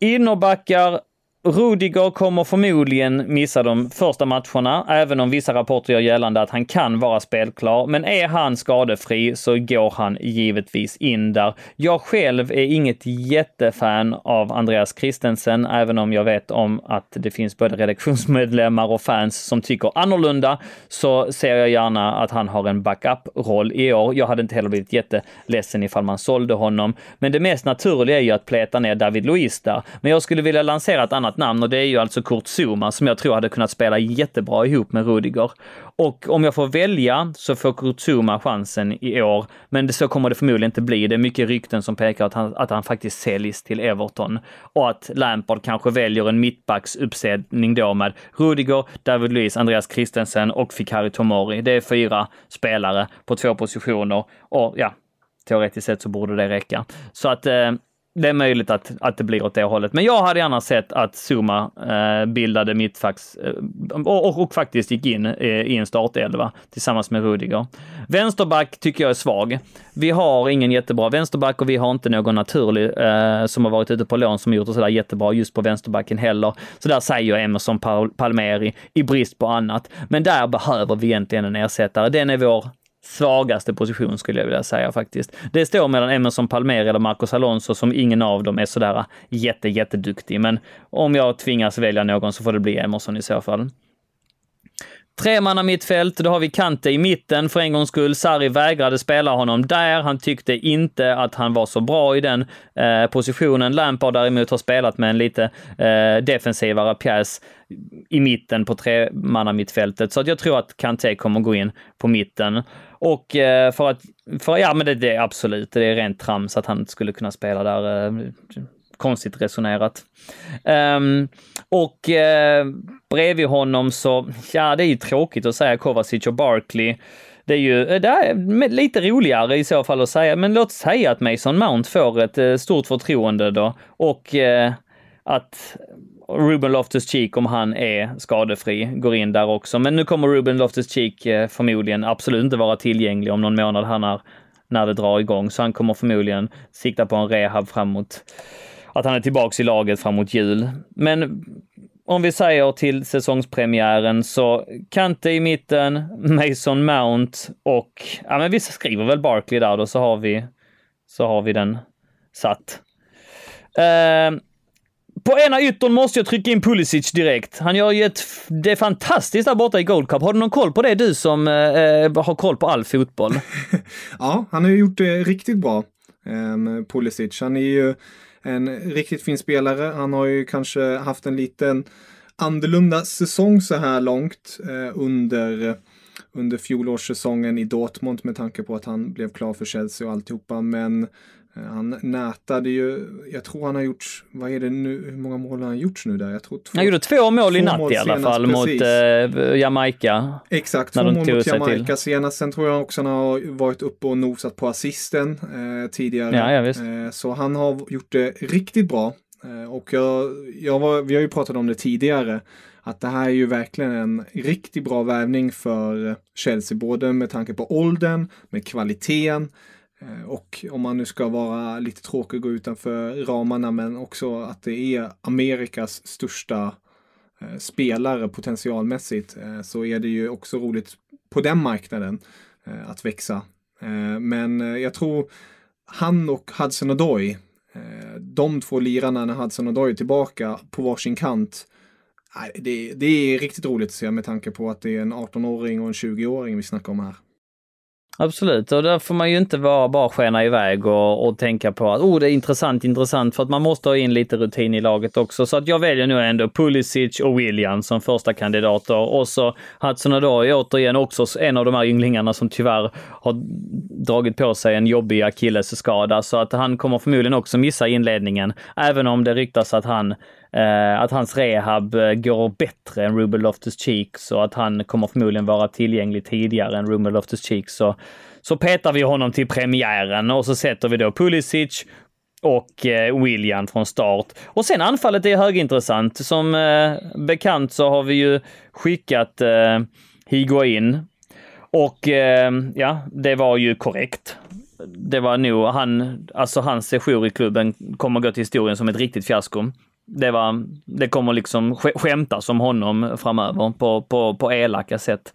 Innerbackar Rudiger kommer förmodligen missa de första matcherna, även om vissa rapporter gör gällande att han kan vara spelklar. Men är han skadefri så går han givetvis in där. Jag själv är inget jättefan av Andreas Christensen, även om jag vet om att det finns både redaktionsmedlemmar och fans som tycker annorlunda, så ser jag gärna att han har en backup-roll i år. Jag hade inte heller blivit jätteledsen ifall man sålde honom. Men det mest naturliga är ju att pleta ner David Luiz där. Men jag skulle vilja lansera ett annat annat namn och det är ju alltså Kurt Zuma som jag tror hade kunnat spela jättebra ihop med Rudiger. Och om jag får välja så får Kurt Zuma chansen i år, men det, så kommer det förmodligen inte bli. Det är mycket rykten som pekar att han, att han faktiskt säljs till Everton och att Lampard kanske väljer en mittbacksuppsättning då med Rudiger, David Luiz, Andreas Christensen och Fikari Tomori. Det är fyra spelare på två positioner och ja, teoretiskt sett så borde det räcka. Så att eh, det är möjligt att, att det blir åt det hållet. Men jag hade gärna sett att Zuma eh, bildade mittfax eh, och, och, och, faktiskt gick in eh, i en startelva tillsammans med Rudiger. Vänsterback tycker jag är svag. Vi har ingen jättebra vänsterback och vi har inte någon naturlig eh, som har varit ute på lån som gjort det sådär jättebra just på vänsterbacken heller. Så där säger Emerson Palmeri i brist på annat. Men där behöver vi egentligen en ersättare. Den är vår svagaste position skulle jag vilja säga faktiskt. Det står mellan Emerson Palmer eller Marcos Alonso som ingen av dem är sådär jätte, jätteduktig. Men om jag tvingas välja någon så får det bli Emerson i så fall. Tremanna mittfält, då har vi Kante i mitten för en gångs skull. Sarri vägrade spela honom där. Han tyckte inte att han var så bra i den eh, positionen. Lampard däremot har spelat med en lite eh, defensivare pjäs i mitten på tremanna mittfältet. Så att jag tror att Kanté kommer gå in på mitten. Och eh, för att, för, ja men det, det är absolut, det är rent trams att han skulle kunna spela där. Eh, Konstigt resonerat. Um, och uh, bredvid honom så, ja det är ju tråkigt att säga Kovacic och Barkley. Det är ju eh, det är lite roligare i så fall att säga, men låt säga att Mason Mount får ett eh, stort förtroende då och uh, att Ruben Loftus-Cheek, om han är skadefri, går in där också. Men nu kommer Ruben Loftus-Cheek förmodligen absolut inte vara tillgänglig om någon månad han är, när det drar igång, så han kommer förmodligen sikta på en rehab framåt att han är tillbaks i laget framåt jul. Men om vi säger till säsongspremiären så Kante i mitten, Mason Mount och, ja men vi skriver väl Barkley där då så har vi, så har vi den satt. Uh, på ena yttern måste jag trycka in Pulisic direkt. Han gör ju ett, det är fantastiskt där borta i Gold Cup. Har du någon koll på det, du som eh, eh har koll på all fotboll? ja, han har ju gjort det riktigt bra, eh, Pulisic. Han är ju en riktigt fin spelare. Han har ju kanske haft en liten annorlunda säsong så här långt eh, under eh, under fjolårssäsongen i Dortmund med tanke på att han blev klar för Chelsea och alltihopa. Men han nätade ju, jag tror han har gjort, vad är det nu, hur många mål har han gjort nu där? Jag tror två, han gjorde två mål i natt mål i alla fall precis. mot eh, Jamaica. Exakt, två mål mot Jamaica senast. Sen tror jag också han har varit uppe och nosat på assisten eh, tidigare. Ja, ja, eh, så han har gjort det riktigt bra. Eh, och jag, jag var, vi har ju pratat om det tidigare att det här är ju verkligen en riktigt bra värvning för Chelsea, både med tanke på åldern, med kvaliteten, Eh, Eh, och om man nu ska vara lite tråkig och gå utanför ramarna, men också att det är Amerikas största eh, spelare potentialmässigt, eh, så är det ju också roligt på den marknaden att växa. Men jag tror han och Hudson Odoi, de två lirarna när Hudson Odoi är tillbaka på varsin kant, det, det är riktigt roligt att se med tanke på att det är en 18-åring och en 20-åring vi snackar om här. Absolut, och där får man ju inte vara, bara skena iväg och, och tänka på att oh, det är intressant, intressant, för att man måste ha in lite rutin i laget också. Så att jag väljer nu ändå Pulisic och William som första kandidater och så Hudson Odoi återigen också en av de här ynglingarna som tyvärr har dragit på sig en jobbig akillesskada så att han kommer förmodligen också missa inledningen, även om det ryktas att han Eh, att hans rehab eh, går bättre än Ruben Loftus-Cheeks och att han kommer förmodligen vara tillgänglig tidigare än Ruben Loftus-Cheeks. så, så petar vi honom till premiären och så sätter vi då Pulisic och eh, William från start. Och sen anfallet är högintressant. Som eh, bekant så har vi ju skickat eh, Higuain och eh, ja, det var ju korrekt. Det var nog han, alltså hans sejour i klubben kommer gå till historien som ett riktigt fiasko det, var, det kommer liksom skämtas om honom framöver på, på, på elaka sätt.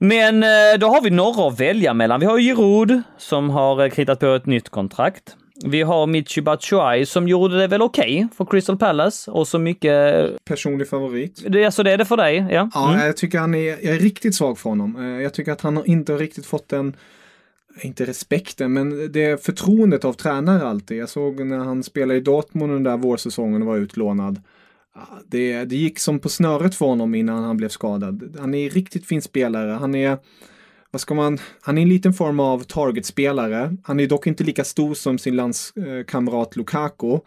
Men eh, då har vi några att välja mellan. Vi har Giroud som har eh, kritat på ett nytt kontrakt. Vi har Michi Batshuayi som gjorde det väl okej okay för Crystal Palace och så mycket... Personlig favorit. Det, alltså det är det för dig? Ja, ja mm. jag tycker han är, jag är riktigt svag för honom. Eh, jag tycker att han inte riktigt fått den inte respekten, men det förtroendet av tränare alltid. Jag såg när han spelade i Dortmund den där vårsäsongen och var utlånad. Det, det gick som på snöret för honom innan han blev skadad. Han är en riktigt fin spelare. Han är, vad ska man, han är en liten form av targetspelare. Han är dock inte lika stor som sin landskamrat Lukaku.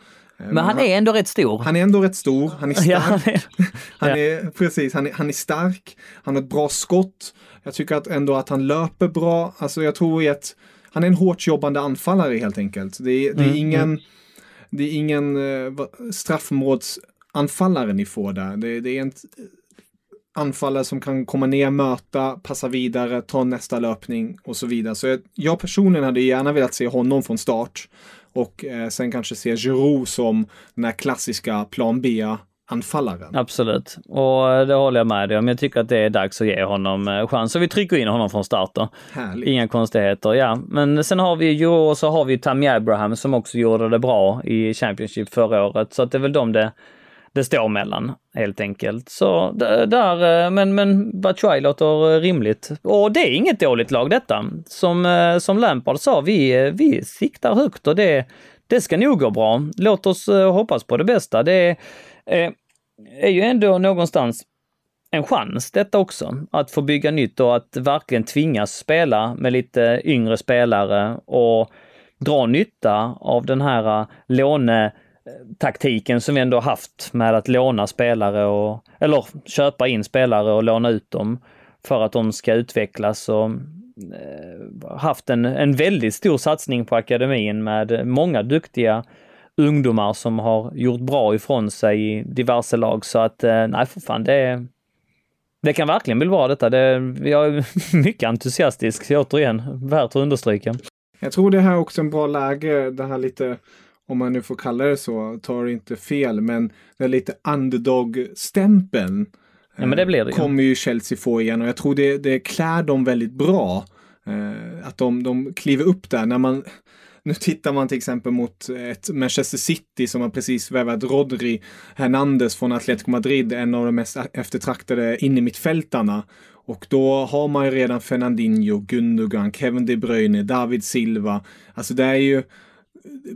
Men han är ändå rätt stor. Han är ändå rätt stor. Han är stark. Ja, han, är, han är, precis, han är, han är stark. Han har ett bra skott. Jag tycker att ändå att han löper bra. Alltså jag tror att han är en hårt jobbande anfallare helt enkelt. Det är, det är mm, ingen, mm. det är ingen uh, straffområdesanfallare ni får där. Det, det är en anfallare som kan komma ner, möta, passa vidare, ta nästa löpning och så vidare. Så jag, jag personligen hade gärna velat se honom från start och eh, sen kanske se Giroud som den här klassiska plan B anfallaren. Absolut, och det håller jag med dig om. Jag tycker att det är dags att ge honom eh, chans. Så vi trycker in honom från start då. Härligt. Inga konstigheter, ja. Men sen har vi ju, och så har vi Tammy Abraham som också gjorde det bra i Championship förra året. Så att det är väl de det, det står mellan helt enkelt. Så där, eh, men, men Batshuay låter eh, rimligt. Och det är inget dåligt lag detta. Som, eh, som Lampard sa, vi, vi siktar högt och det, det ska nog gå bra. Låt oss hoppas på det bästa. Det är, är ju ändå någonstans en chans detta också, att få bygga nytt och att verkligen tvingas spela med lite yngre spelare och dra nytta av den här låne taktiken som vi ändå haft med att låna spelare och, eller köpa in spelare och låna ut dem för att de ska utvecklas och eh, haft en, en väldigt stor satsning på akademin med många duktiga ungdomar som har gjort bra ifrån sig i diverse lag. Så att eh, nej, för fan, det, det kan verkligen bli bra detta. Det, jag är mycket entusiastisk, återigen, värt att understryka. Jag tror det här är också en bra läge, det här lite, om man nu får kalla det så, tar inte fel, men är lite underdog-stämpeln. Ja, men det blir det ju. Kommer ju Chelsea få igen och jag tror det, det klär dem väldigt bra. Eh, att de, de kliver upp där när man nu tittar man till exempel mot ett Manchester City som har precis värvat Rodri Hernandez från Atletico Madrid, en av de mest eftertraktade innermittfältarna. Och då har man ju redan Fernandinho, Gundogan, Kevin De Bruyne, David Silva. Alltså det är ju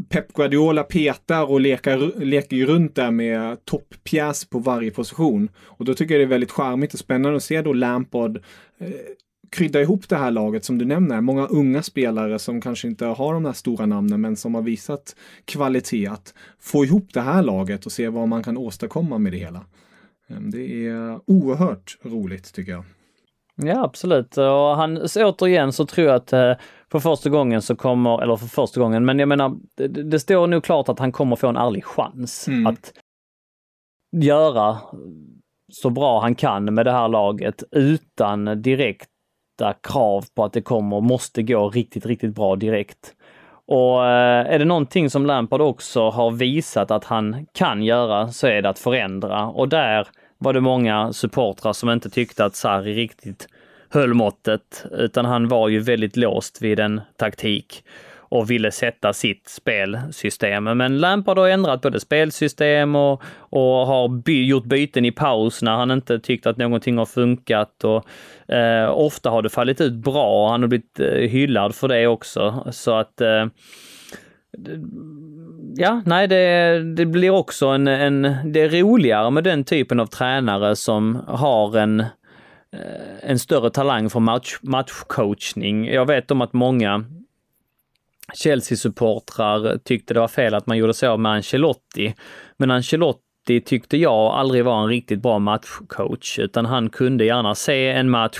Pep Guardiola petar och leker, leker ju runt där med topppjäs på varje position. Och då tycker jag det är väldigt charmigt och spännande att se då Lampard eh, krydda ihop det här laget som du nämner. Många unga spelare som kanske inte har de här stora namnen men som har visat kvalitet. Att få ihop det här laget och se vad man kan åstadkomma med det hela. Ehm, det är oerhört roligt tycker jag. Ja absolut och han, så återigen så tror jag att eh, för första gången så kommer, eller för första gången, men jag menar det, det står nog klart att han kommer få en ärlig chans mm. att göra så bra han kan med det här laget utan direkt sätta krav på att det kommer, måste gå riktigt, riktigt bra direkt. Och eh, är det någonting som Lampard också har visat att han kan göra så är det att förändra och där var det många supportrar som inte tyckte att Sarri riktigt höll måttet, utan han var ju väldigt låst vid en taktik och ville sätta sitt spelsystem. Men Lampard har ändrat både spelsystem och, och har by, gjort byten i paus när han inte tyckt att någonting har funkat och eh, ofta har det fallit ut bra och han har blivit eh, hyllad för det också. Så att eh, Ja, nej, det, det blir också en, en, det är roligare med den typen av tränare som har en, eh, Eh, en större talang för match, matchcoachning. Jag vet om att många Chelsea-supportrar tyckte det var fel att man gjorde så med Ancelotti. Men Ancelotti tyckte jag aldrig var en riktigt bra matchcoach, utan han kunde gärna se en match,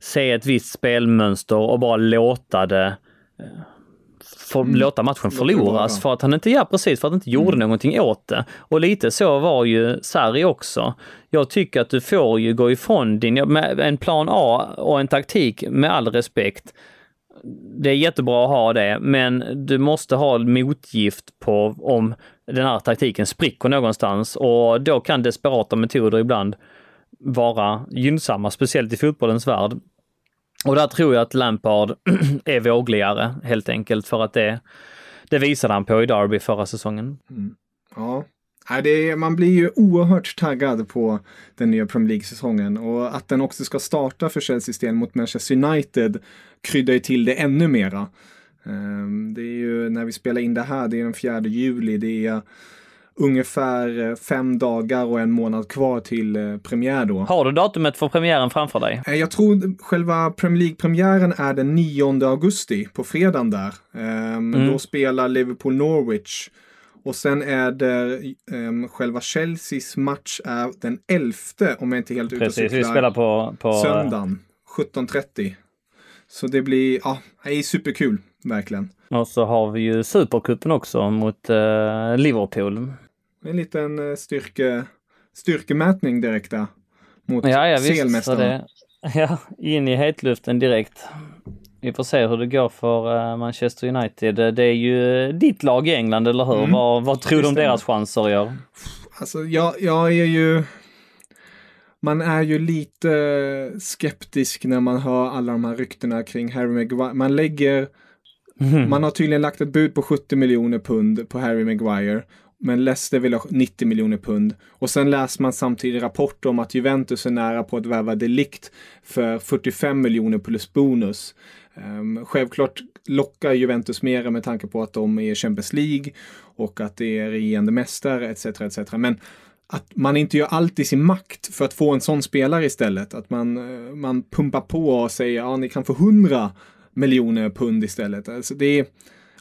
se ett visst spelmönster och bara låta det eh, för, mm. låta matchen förloras för att han inte, ja precis, för att han inte gjorde mm. någonting åt det. Och lite så var ju Sarri också. Jag tycker att du får ju gå ifrån din, med en plan A och en taktik med all respekt det är jättebra att ha det, men du måste ha motgift på om den här taktiken spricker någonstans och då kan desperata metoder ibland vara gynnsamma, speciellt i fotbollens värld. Och där tror jag att Lampard är vågligare helt enkelt för att det, det visade han på i Derby förra säsongen. Mm. Ja, det är, man blir ju oerhört taggad på den nya Premier League-säsongen och att den också ska starta för Chelseas del mot Manchester United kryddar ju till det ännu mera. Ehm, det är ju när vi spelar in det här, det är den 4 juli, det är ungefär eh, fem dagar och en månad kvar till eh, premiär då. Har du datumet för premiären framför dig? Eh, jag tror själva Premier League-premiären är den 9 augusti, på fredagen där. Ehm, mm. Då spelar Liverpool Norwich. Och sen är det um, själva Chelseas match är den 11 om jag inte helt ute. Precis, vi spelar på, på... Söndagen 17.30. Så det blir, ja, det är superkul, verkligen. Och så har vi ju Supercupen också mot uh, Liverpool. En liten uh, styrke, styrkemätning direkt där. Mot ja, ja, CL-mästarna. Ja, in i hetluften direkt. Vi får se hur det går för uh, Manchester United. Det är ju ditt lag i England, eller hur? Mm. Vad, vad tror du om deras chanser i år? Alltså, jag, jag är ju man är ju lite skeptisk när man hör alla de här ryktena kring Harry Maguire. Man lägger, mm. man har tydligen lagt ett bud på 70 miljoner pund på Harry Maguire. Men Leicester vill ha 90 miljoner pund. Och sen läser man samtidigt rapporter om att Juventus är nära på att värva Delikt för 45 miljoner plus bonus. Um, självklart lockar Juventus mera med tanke på att de är Champions League och att det är regerande mästare etc. etc. Men att man inte gör allt i sin makt för att få en sån spelare istället. Att man, eh, man pumpar på och säger ja, ni kan få 100 miljoner pund istället. Alltså det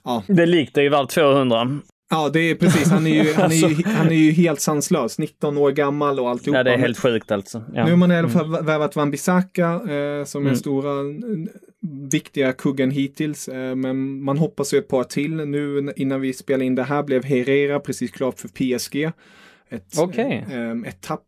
ja. Det liknar är ju värt 200. Ja, det är precis. Han är ju, han är ju, alltså. han är ju helt sanslös. 19 år gammal och alltihopa. Ja, det är helt sjukt alltså. Ja. Nu har man i alla fall mm. värvat Van Bissaka eh, som mm. är stora viktiga kuggen hittills. Eh, men man hoppas ju ett par till. Nu innan vi spelar in det här blev Herrera precis klart för PSG. Ett, okay. eh, ett tapp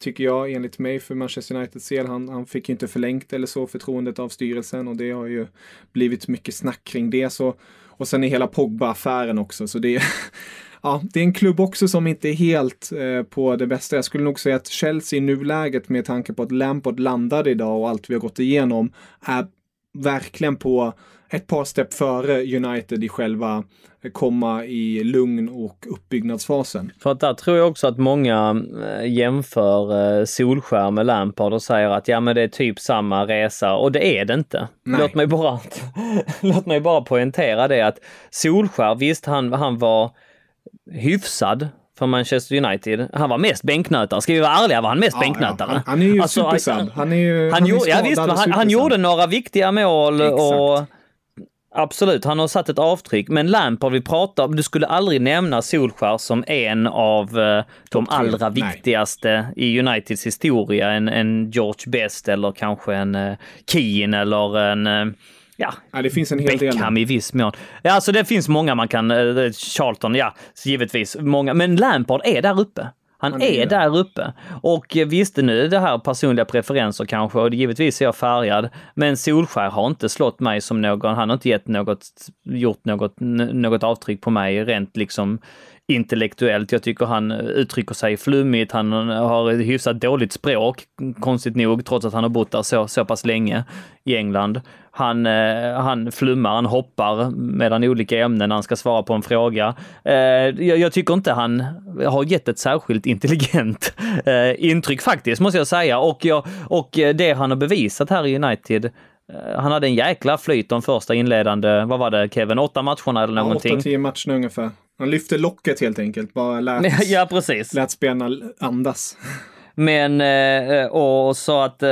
tycker jag enligt mig för Manchester Uniteds del. Han, han fick inte förlängt eller så förtroendet av styrelsen och det har ju blivit mycket snack kring det. Så, och sen är hela Pogba-affären också. Så det är, ja, det är en klubb också som inte är helt eh, på det bästa. Jag skulle nog säga att Chelsea i nuläget med tanke på att Lampard landade idag och allt vi har gått igenom är verkligen på ett par steg före United i själva komma i lugn och uppbyggnadsfasen. För att där tror jag också att många eh, jämför eh, Solskär med Lampard och säger att ja men det är typ samma resa och det är det inte. Låt mig bara, låt mig bara poängtera det att Solskär, visst han, han var hyfsad för Manchester United. Han var mest bänknötare. Ska vi vara ärliga var han mest ja, bänknötare. Ja, han, han, är ju alltså, supersub. Han är ju han, han gjorde, ja, visst, han, han, gjorde några viktiga mål Exakt. och Absolut, han har satt ett avtryck. Men Lampard, vi pratar du skulle aldrig nämna Solskär som en av uh, de allra Nej. viktigaste i Uniteds historia. En, en George Best eller kanske en uh, Keane eller en uh, Ja, ja, det finns en hel Beckham del. i viss mån. Ja, alltså det finns många man kan, Charlton, ja, givetvis många, men Lampard är där uppe. Han, han är, är där uppe. Och visste nu det här personliga preferenser kanske och givetvis är jag färgad. Men Solskär har inte slått mig som någon, han har inte gett något, gjort något, något avtryck på mig rent liksom intellektuellt. Jag tycker han uttrycker sig flummigt, han har hyfsat dåligt språk, konstigt nog, trots att han har bott där så, så pass länge i England. Han, eh, han flummar, han hoppar mellan olika ämnen när han ska svara på en fråga. Eh, jag, jag, tycker inte han har gett ett särskilt intelligent eh, intryck faktiskt, måste jag säga. Och, jag, och det han har bevisat här i United han hade en jäkla flyt de första inledande, vad var det Kevin, åtta matcherna eller någonting? Ja, åtta, tio matcher ungefär. Han lyfte locket helt enkelt, bara lät, ja, precis. lät spelarna andas. Men, eh, och så att eh,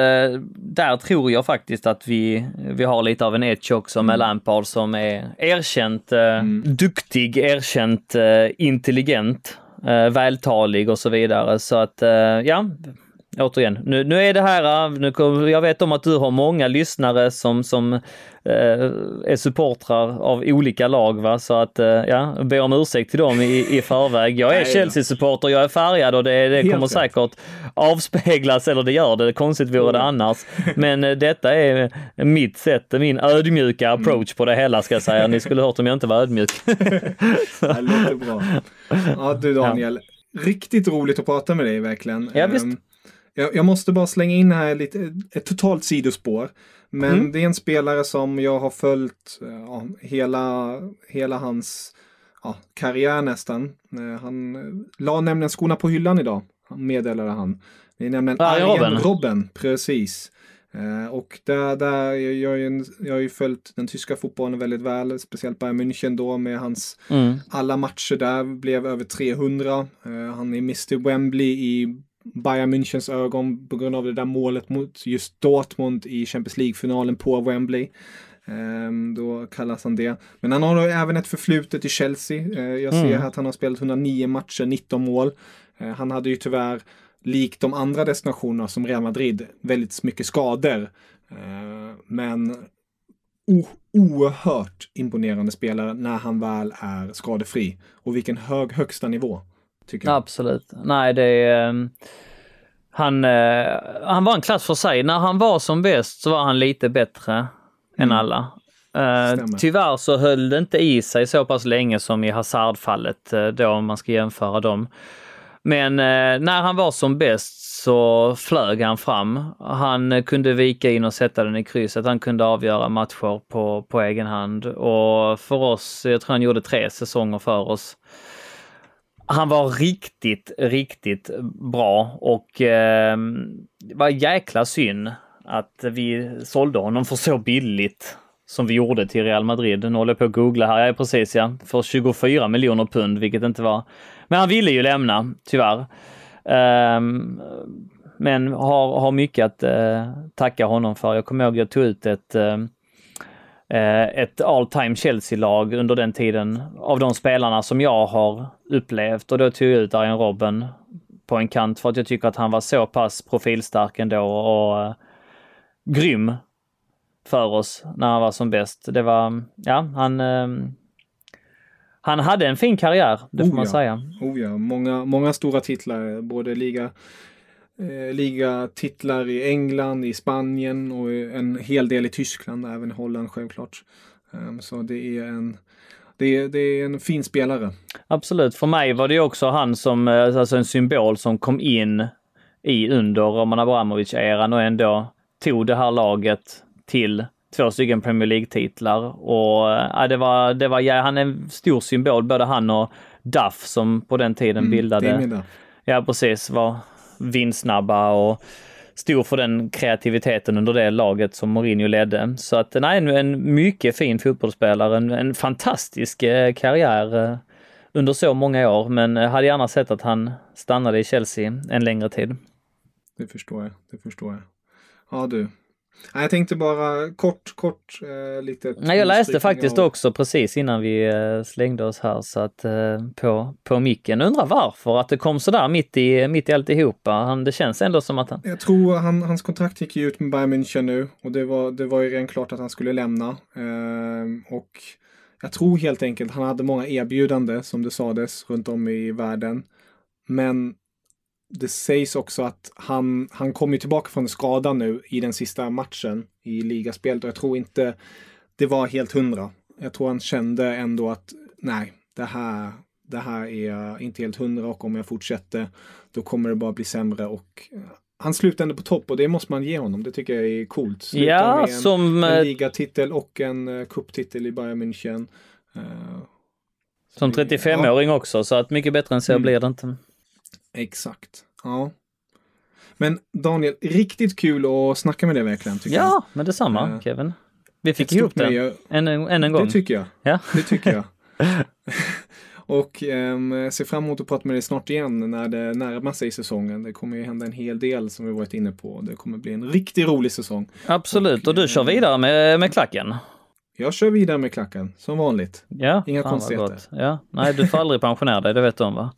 där tror jag faktiskt att vi, vi har lite av en edge också med mm. Lampard som är erkänt eh, mm. duktig, erkänt intelligent, vältalig och så vidare. Så att ja, återigen, nu, nu är det här, nu, jag vet om att du har många lyssnare som, som eh, är supportrar av olika lag, va? så att eh, ja, be om ursäkt till dem i, i förväg. Jag är Chelsea-supporter, jag är färgad och det, det kommer säkert avspeglas, eller det gör det, konstigt vore det annars. Men eh, detta är mitt sätt, min ödmjuka approach på det hela ska jag säga. Ni skulle hört om jag inte var ödmjuk. det låter bra. Ja du Daniel, ja. riktigt roligt att prata med dig verkligen. Ja, visst. Jag, jag, måste bara slänga in här lite, ett totalt sidospår. Men mm. det är en spelare som jag har följt ja, hela, hela hans ja, karriär nästan. Eh, han la nämligen skorna på hyllan idag, meddelade han. Det är nämligen Arjen Robben. Robben, precis. Eh, och där, där jag, jag, jag har ju följt den tyska fotbollen väldigt väl, speciellt Bayern München då med hans mm. alla matcher där blev över 300. Eh, han är Mr Wembley i Bayern Münchens ögon på grund av det där målet mot just Dortmund i Champions League-finalen på Wembley. Um, då kallas han det. Men han har även ett förflutet i Chelsea. Uh, jag ser mm. att han har spelat 109 matcher, 19 mål. Uh, han hade ju tyvärr, likt de andra destinationerna som Real Madrid, väldigt mycket skador. Uh, men oerhört imponerande spelare när han väl är skadefri. Och vilken hög högsta nivå. Tycker jag. Absolut. Nej, det är... Um, han, uh, han var en klass för sig. När han var som bäst så var han lite bättre mm. än alla. Uh, tyvärr så höll det inte i sig så pass länge som i Hazard-fallet uh, då, om man ska jämföra dem. Men när han var som bäst så flög han fram. Han kunde vika in och sätta den i krysset. Han kunde avgöra matcher på, på egen hand och för oss, jag tror han gjorde tre säsonger för oss han var riktigt, riktigt bra och eh, det var jäkla synd att vi sålde honom för så billigt som vi gjorde till Real Madrid. Nu håller jag på att googla här, ja precis ja, för 24 miljoner pund, vilket inte var... Men han ville ju lämna, tyvärr. Um, men har, har mycket att uh, tacka honom för. Jag kommer ihåg jag tog ut ett uh, ett all time Chelsea-lag under den tiden av de spelarna som jag har upplevt och då tog jag ut Arjen Robben på en kant för att jag tycker att han var så pass profilstark ändå och uh, grym för oss när han var som bäst. Det var, ja, han uh, han hade en fin karriär, det får oh, man ja. säga. Oh ja, många, många stora titlar, både liga eh, ligatitlar i England, i Spanien och en hel del i Tyskland, även i Holland självklart. Um, så det är en det är, det är en fin spelare. Absolut. För mig var det också han som, eh, alltså en symbol som kom in i under Roman Abramovic-eran och ändå tog det här laget till två stycken Premier League-titlar. Och äh, det var, det var, ja, han är en stor symbol, både han och Duff som på den tiden mm, bildade. Ja, precis. Var vindsnabba och stod för den kreativiteten under det laget som Mourinho ledde. Så att nej, en mycket fin fotbollsspelare, en, en fantastisk eh, karriär eh, under så många år, men eh, hade gärna sett att han stannade i Chelsea en längre tid. Det förstår jag, det förstår jag. Ja du, jag tänkte bara kort, kort eh, lite. Nej, jag läste faktiskt av... också precis innan vi eh, slängde oss här så att eh, på, på micken. Undrar varför att det kom sådär mitt i, mitt i alltihopa. Han, det känns ändå som att han... Jag tror han, hans kontrakt gick ut med Bayern München nu och det var, det var ju redan klart att han skulle lämna. Eh, och jag tror helt enkelt han hade många erbjudande som det sades runt om i världen. Men det sägs också att han, han kom ju tillbaka från skada nu i den sista matchen i ligaspelet och jag tror inte det var helt hundra. Jag tror han kände ändå att nej, det här, det här är inte helt hundra och om jag fortsätter då kommer det bara bli sämre och eh, han slutade ändå på topp och det måste man ge honom. Det tycker jag är coolt. Sluta ja, med en, som... en ligatitel och en uh, cuptitel i Bayern München. Uh, som 35-åring ja. också, så att mycket bättre än så mm. blir det inte. Exakt. Ja. Men Daniel, riktigt kul att snacka med dig verkligen. Tycker ja, jag. men detsamma uh, Kevin. Vi fick ihop det än, än en gång. Det tycker jag. Ja. Det tycker jag. och um, ser fram emot att prata med dig snart igen när det närmar sig säsongen. Det kommer ju hända en hel del som vi varit inne på. Det kommer bli en riktigt rolig säsong. Absolut, och, och du kör vidare med, med klacken. Jag kör vidare med klacken, som vanligt. Ja, Inga konstigheter. Ja, nej, du får aldrig pensionera dig, det vet du om va?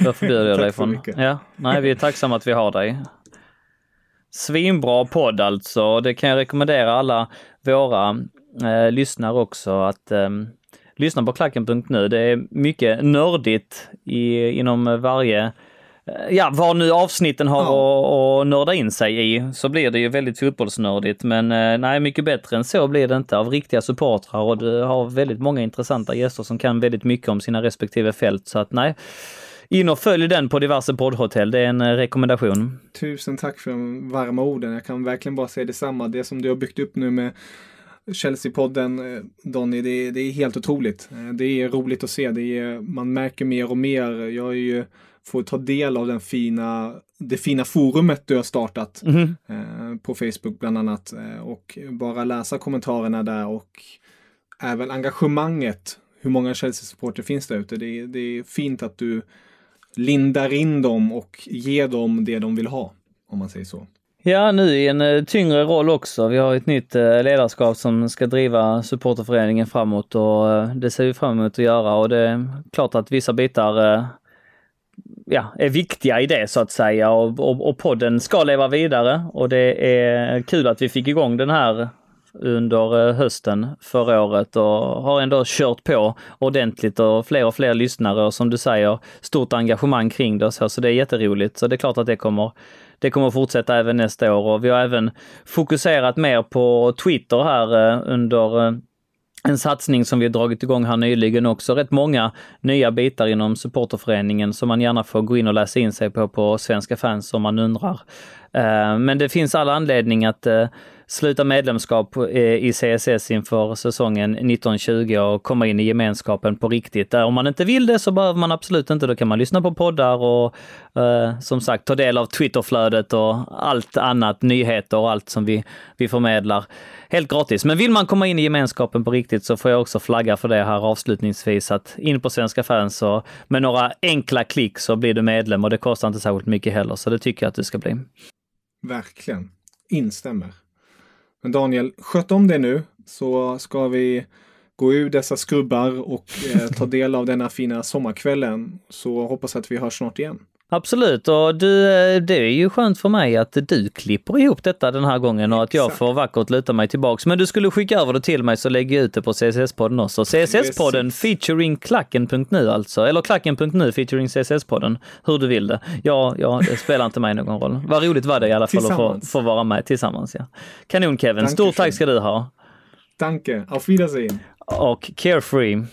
Då förbjuder jag dig från... Ja, nej, vi är tacksamma att vi har dig. Svinbra podd alltså. Det kan jag rekommendera alla våra eh, lyssnare också att eh, lyssna på klacken.nu. Det är mycket nördigt i, inom varje Ja, vad nu avsnitten har ja. att nörda in sig i så blir det ju väldigt fotbollsnördigt. Men eh, nej, mycket bättre än så blir det inte av riktiga supportrar och du har väldigt många intressanta gäster som kan väldigt mycket om sina respektive fält. Så att nej, in och följ den på diverse poddhotell. Det är en eh, rekommendation. Tusen tack för de varma orden. Jag kan verkligen bara säga detsamma. Det som du har byggt upp nu med Chelsea-podden, eh, Donny, det, det, är helt otroligt. Eh, det är roligt att se. Det är, man märker mer och mer. Jag är ju, får ta del av den fina, det fina forumet du har startat mm på Facebook bland annat. och bara läsa kommentarerna där och även engagemanget. Hur många Chelsea-supporter finns det ute? Det, det är fint att du lindar in dem och ger dem det de vill ha, om man säger så. Ja, nu i en eh, tyngre roll också. Vi har ett nytt eh, ledarskap som ska driva supporterföreningen framåt och eh, det ser vi fram emot att göra och det är klart att vissa bitar ja, är viktiga i det så att säga. Och, och, och podden ska leva vidare. Och det är kul att vi fick igång den här under eh, hösten förra året och har ändå kört på ordentligt och fler och fler lyssnare. Och som du säger, stort engagemang kring det. Och så, så det är jätteroligt. Så det är klart att det kommer, det kommer fortsätta även nästa år. Och vi har även fokuserat mer på Twitter här eh, under eh, en satsning som vi dragit igång här nyligen också. Rätt många nya bitar inom supporterföreningen som man gärna får gå in och läsa in sig på på Svenska fans om man undrar. Eh, men det finns all anledning att eh, sluta medlemskap eh, i CSS inför säsongen 1920 och komma in i gemenskapen på riktigt. Om man inte vill det så behöver man absolut inte, då kan man lyssna på poddar och eh, som sagt ta del av Twitterflödet och allt annat, nyheter och allt som vi, vi förmedlar helt gratis. Men vill man komma in i gemenskapen på riktigt så får jag också flagga för det här avslutningsvis att in på Svenska fans och med några enkla klick så blir du medlem och det kostar inte särskilt mycket heller, så det tycker jag att du ska bli. Verkligen. Instämmer. Men Daniel, sköt om det nu så ska vi gå ur dessa skrubbar och eh, ta del av denna fina sommarkvällen. Så hoppas att vi hörs snart igen. Absolut, och du, eh, det är ju skönt för mig att du klipper ihop detta den här gången och att jag får vackert luta mig tillbaks. Men du skulle skicka över det till mig så lägger jag ut det på CSS-podden också. CSS-podden featuring klacken.nu alltså, eller klacken.nu featuring CSS-podden. Hur du vill det. Ja, ja, det spelar inte mig någon roll. Vad roligt var det i alla fall att få, få vara med tillsammans. Ja. Kanon Kevin, stort tack ska du ha. Danke, auf Wiedersehen. Och carefree.